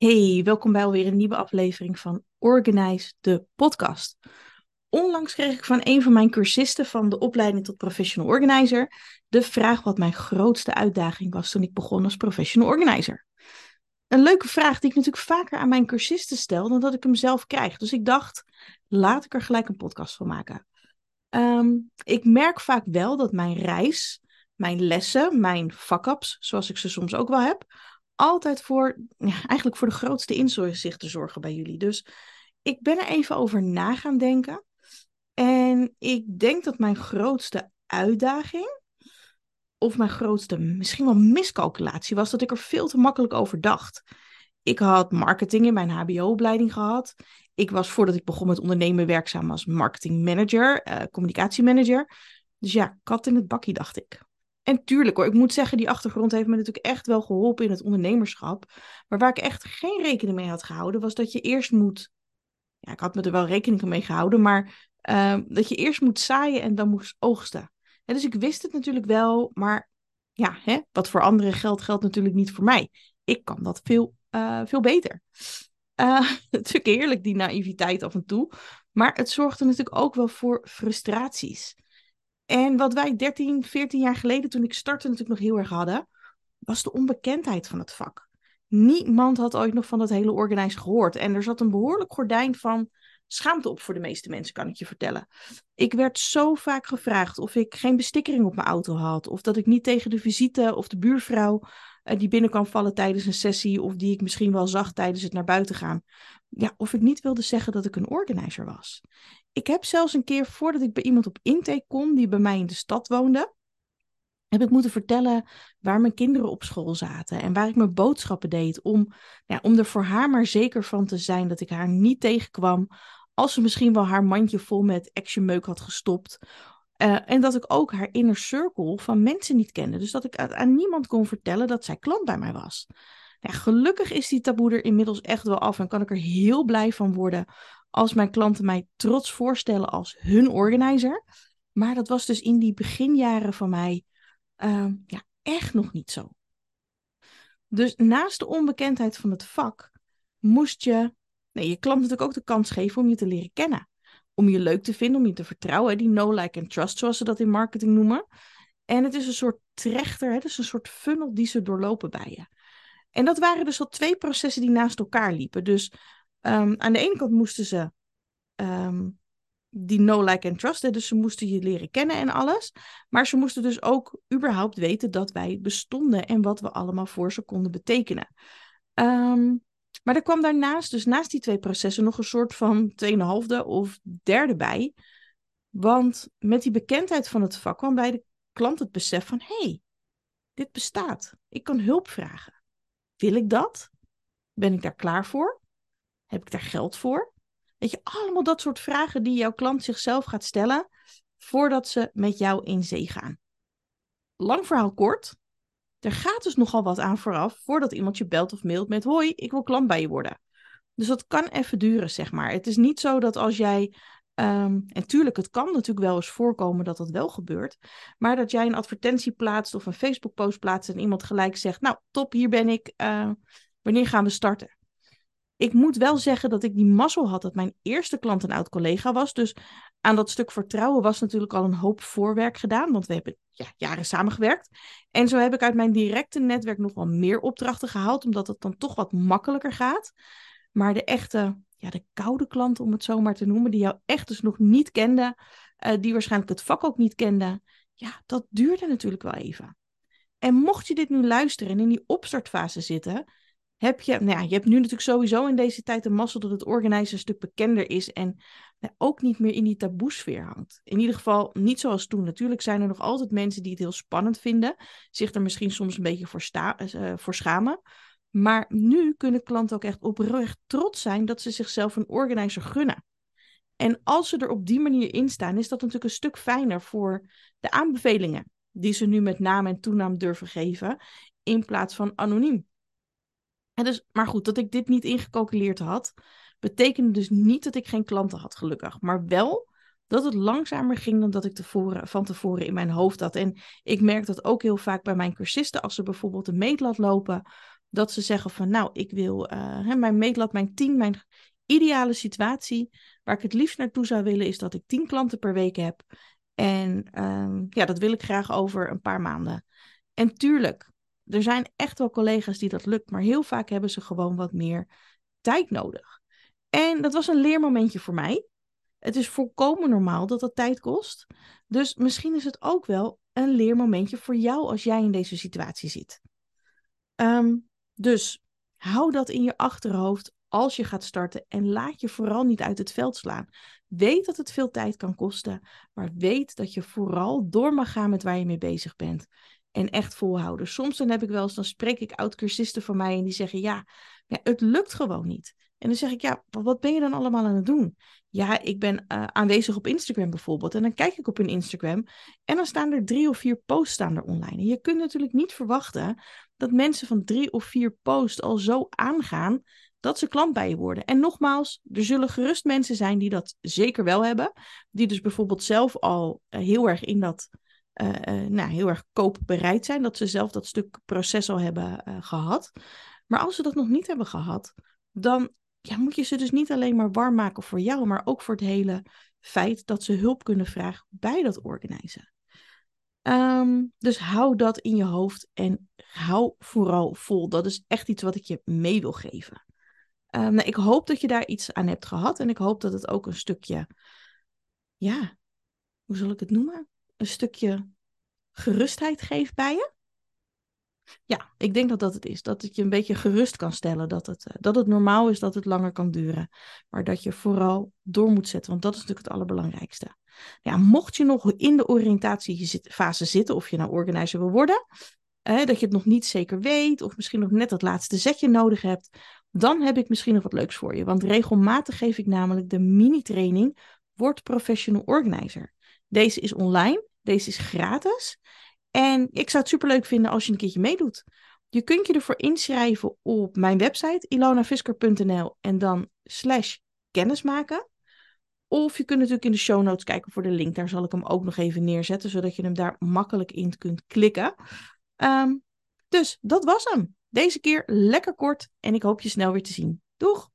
Hey, welkom bij alweer een nieuwe aflevering van Organize, de podcast. Onlangs kreeg ik van een van mijn cursisten van de opleiding tot professional organizer de vraag wat mijn grootste uitdaging was toen ik begon als professional organizer. Een leuke vraag die ik natuurlijk vaker aan mijn cursisten stel dan dat ik hem zelf krijg. Dus ik dacht, laat ik er gelijk een podcast van maken. Ehm, ik merk vaak wel dat mijn reis, mijn lessen, mijn fuck-ups, zoals ik ze soms ook wel heb, altijd voor, eigenlijk voor de grootste inzichten zorgen bij jullie. Dus ik ben er even over na gaan denken. En ik denk dat mijn grootste uitdaging, of mijn grootste misschien wel miscalculatie, was dat ik er veel te makkelijk over dacht. Ik had marketing in mijn HBO-opleiding gehad. Ik was voordat ik begon met ondernemen werkzaam als marketingmanager, uh, communicatiemanager. Dus ja, kat in het bakkie, dacht ik. En tuurlijk hoor, ik moet zeggen, die achtergrond heeft me natuurlijk echt wel geholpen in het ondernemerschap. Maar waar ik echt geen rekening mee had gehouden, was dat je eerst moet. Ja, ik had me er wel rekening mee gehouden, maar uh, dat je eerst moet zaaien en dan moest oogsten. dus ik wist het natuurlijk wel, maar ja, hè, wat voor anderen geldt, geldt natuurlijk niet voor mij. Ik kan dat veel, uh, veel beter. Uh, natuurlijk heerlijk, die naïviteit af en toe. Maar het zorgde natuurlijk ook wel voor frustraties. En wat wij 13, 14 jaar geleden, toen ik startte, natuurlijk nog heel erg hadden, was de onbekendheid van het vak. Niemand had ooit nog van dat hele organise gehoord. En er zat een behoorlijk gordijn van schaamte op voor de meeste mensen, kan ik je vertellen. Ik werd zo vaak gevraagd of ik geen bestikkering op mijn auto had. Of dat ik niet tegen de visite of de buurvrouw uh, die binnen kan vallen tijdens een sessie. Of die ik misschien wel zag tijdens het naar buiten gaan. Ja, of ik niet wilde zeggen dat ik een organizer was. Ik heb zelfs een keer voordat ik bij iemand op intake kon, die bij mij in de stad woonde, heb ik moeten vertellen waar mijn kinderen op school zaten en waar ik mijn boodschappen deed. Om, ja, om er voor haar maar zeker van te zijn dat ik haar niet tegenkwam als ze misschien wel haar mandje vol met actionmeuk had gestopt. Uh, en dat ik ook haar inner circle van mensen niet kende. Dus dat ik aan niemand kon vertellen dat zij klant bij mij was. Gelukkig is die taboe er inmiddels echt wel af en kan ik er heel blij van worden als mijn klanten mij trots voorstellen als hun organizer. Maar dat was dus in die beginjaren van mij uh, ja, echt nog niet zo. Dus naast de onbekendheid van het vak moest je nee, je klant natuurlijk ook de kans geven om je te leren kennen. Om je leuk te vinden, om je te vertrouwen. Die no, like and trust, zoals ze dat in marketing noemen. En het is een soort trechter, het is een soort funnel die ze doorlopen bij je. En dat waren dus al twee processen die naast elkaar liepen. Dus um, aan de ene kant moesten ze um, die no, like and trust. Dus ze moesten je leren kennen en alles. Maar ze moesten dus ook überhaupt weten dat wij bestonden en wat we allemaal voor ze konden betekenen. Um, maar er kwam daarnaast, dus naast die twee processen, nog een soort van tweeënhalfde of derde bij. Want met die bekendheid van het vak kwam bij de klant het besef van: hé, hey, dit bestaat. Ik kan hulp vragen. Wil ik dat? Ben ik daar klaar voor? Heb ik daar geld voor? Weet je, allemaal dat soort vragen die jouw klant zichzelf gaat stellen voordat ze met jou in zee gaan. Lang verhaal kort. Er gaat dus nogal wat aan vooraf voordat iemand je belt of mailt met: Hoi, ik wil klant bij je worden. Dus dat kan even duren, zeg maar. Het is niet zo dat als jij. Um, en tuurlijk, het kan natuurlijk wel eens voorkomen dat dat wel gebeurt. Maar dat jij een advertentie plaatst of een Facebook-post plaatst en iemand gelijk zegt: Nou, top, hier ben ik. Uh, wanneer gaan we starten? Ik moet wel zeggen dat ik die mazzel had dat mijn eerste klant een oud collega was. Dus aan dat stuk vertrouwen was natuurlijk al een hoop voorwerk gedaan, want we hebben ja, jaren samengewerkt. En zo heb ik uit mijn directe netwerk nog wel meer opdrachten gehaald, omdat het dan toch wat makkelijker gaat. Maar de echte, ja, de koude klanten, om het zo maar te noemen, die jou echt dus nog niet kenden, uh, die waarschijnlijk het vak ook niet kenden, ja, dat duurde natuurlijk wel even. En mocht je dit nu luisteren en in die opstartfase zitten, heb je, nou ja, je hebt nu natuurlijk sowieso in deze tijd een mazzel dat het organizer een stuk bekender is en nou, ook niet meer in die taboesfeer hangt. In ieder geval niet zoals toen. Natuurlijk zijn er nog altijd mensen die het heel spannend vinden, zich er misschien soms een beetje voor, sta, uh, voor schamen. Maar nu kunnen klanten ook echt oprecht trots zijn dat ze zichzelf een organizer gunnen. En als ze er op die manier in staan, is dat natuurlijk een stuk fijner voor de aanbevelingen die ze nu met naam en toenaam durven geven, in plaats van anoniem. En dus, maar goed, dat ik dit niet ingecalculeerd had, betekende dus niet dat ik geen klanten had, gelukkig. Maar wel dat het langzamer ging dan dat ik tevoren, van tevoren in mijn hoofd had. En ik merk dat ook heel vaak bij mijn cursisten, als ze bijvoorbeeld een meetlat lopen, Dat ze zeggen van nou, ik wil hè, mijn meetlat, mijn team, mijn ideale situatie, waar ik het liefst naartoe zou willen, is dat ik tien klanten per week heb. En um, ja, dat wil ik graag over een paar maanden. En tuurlijk, er zijn echt wel collega's die dat lukt, maar heel vaak hebben ze gewoon wat meer tijd nodig. En dat was een leermomentje voor mij. Het is volkomen normaal dat dat tijd kost. Dus misschien is het ook wel een leermomentje voor jou als jij in deze situatie zit. Um, dus hou dat in je achterhoofd als je gaat starten en laat je vooral niet uit het veld slaan. Weet dat het veel tijd kan kosten, maar weet dat je vooral door mag gaan met waar je mee bezig bent. En echt volhouden. Soms dan heb ik wel eens, dan spreek ik oud-cursisten van mij en die zeggen, ja, ja, het lukt gewoon niet. En dan zeg ik, ja, wat ben je dan allemaal aan het doen? Ja, ik ben uh, aanwezig op Instagram bijvoorbeeld. En dan kijk ik op hun Instagram en dan staan er drie of vier posts staan er online. En je kunt natuurlijk niet verwachten dat mensen van drie of vier posts al zo aangaan dat ze klant bij je worden. En nogmaals, er zullen gerust mensen zijn die dat zeker wel hebben. Die dus bijvoorbeeld zelf al uh, heel erg in dat, uh, nou, heel erg koopbereid zijn. Dat ze zelf dat stuk proces al hebben gehad. Maar als ze dat nog niet hebben gehad, dan ja, moet je ze dus niet alleen maar warm maken voor jou, maar ook voor het hele feit dat ze hulp kunnen vragen bij dat organiseren. Um, dus hou dat in je hoofd en hou vooral vol. Dat is echt iets wat ik je mee wil geven. Um, nou, ik hoop dat je daar iets aan hebt gehad en ik hoop dat het ook een stukje, ja, hoe zal ik het noemen? Een stukje gerustheid geeft bij je. Ja, ik denk dat dat het is. Dat het je een beetje gerust kan stellen. Dat het, uh, dat het normaal is dat het langer kan duren. Maar dat je vooral door moet zetten. Want dat is natuurlijk het allerbelangrijkste. Ja, mocht je nog in de oriëntatiefase zitten. Of je nou organizer wil worden. dat je het nog niet zeker weet. Of misschien nog net dat laatste zetje nodig hebt. Dan heb ik misschien nog wat leuks voor je. Want regelmatig geef ik namelijk de mini-training. Word Professional Organizer. Deze is online. Deze is gratis. En ik zou het superleuk vinden als je een keertje meedoet. Je kunt je ervoor inschrijven op mijn website ilonavisker.nl en dan slash kennismaken. Of je kunt natuurlijk in de show notes kijken voor de link. Daar zal ik hem ook nog even neerzetten, zodat je hem daar makkelijk in kunt klikken. Um, dus dat was hem. Deze keer lekker kort en ik hoop je snel weer te zien. Doeg!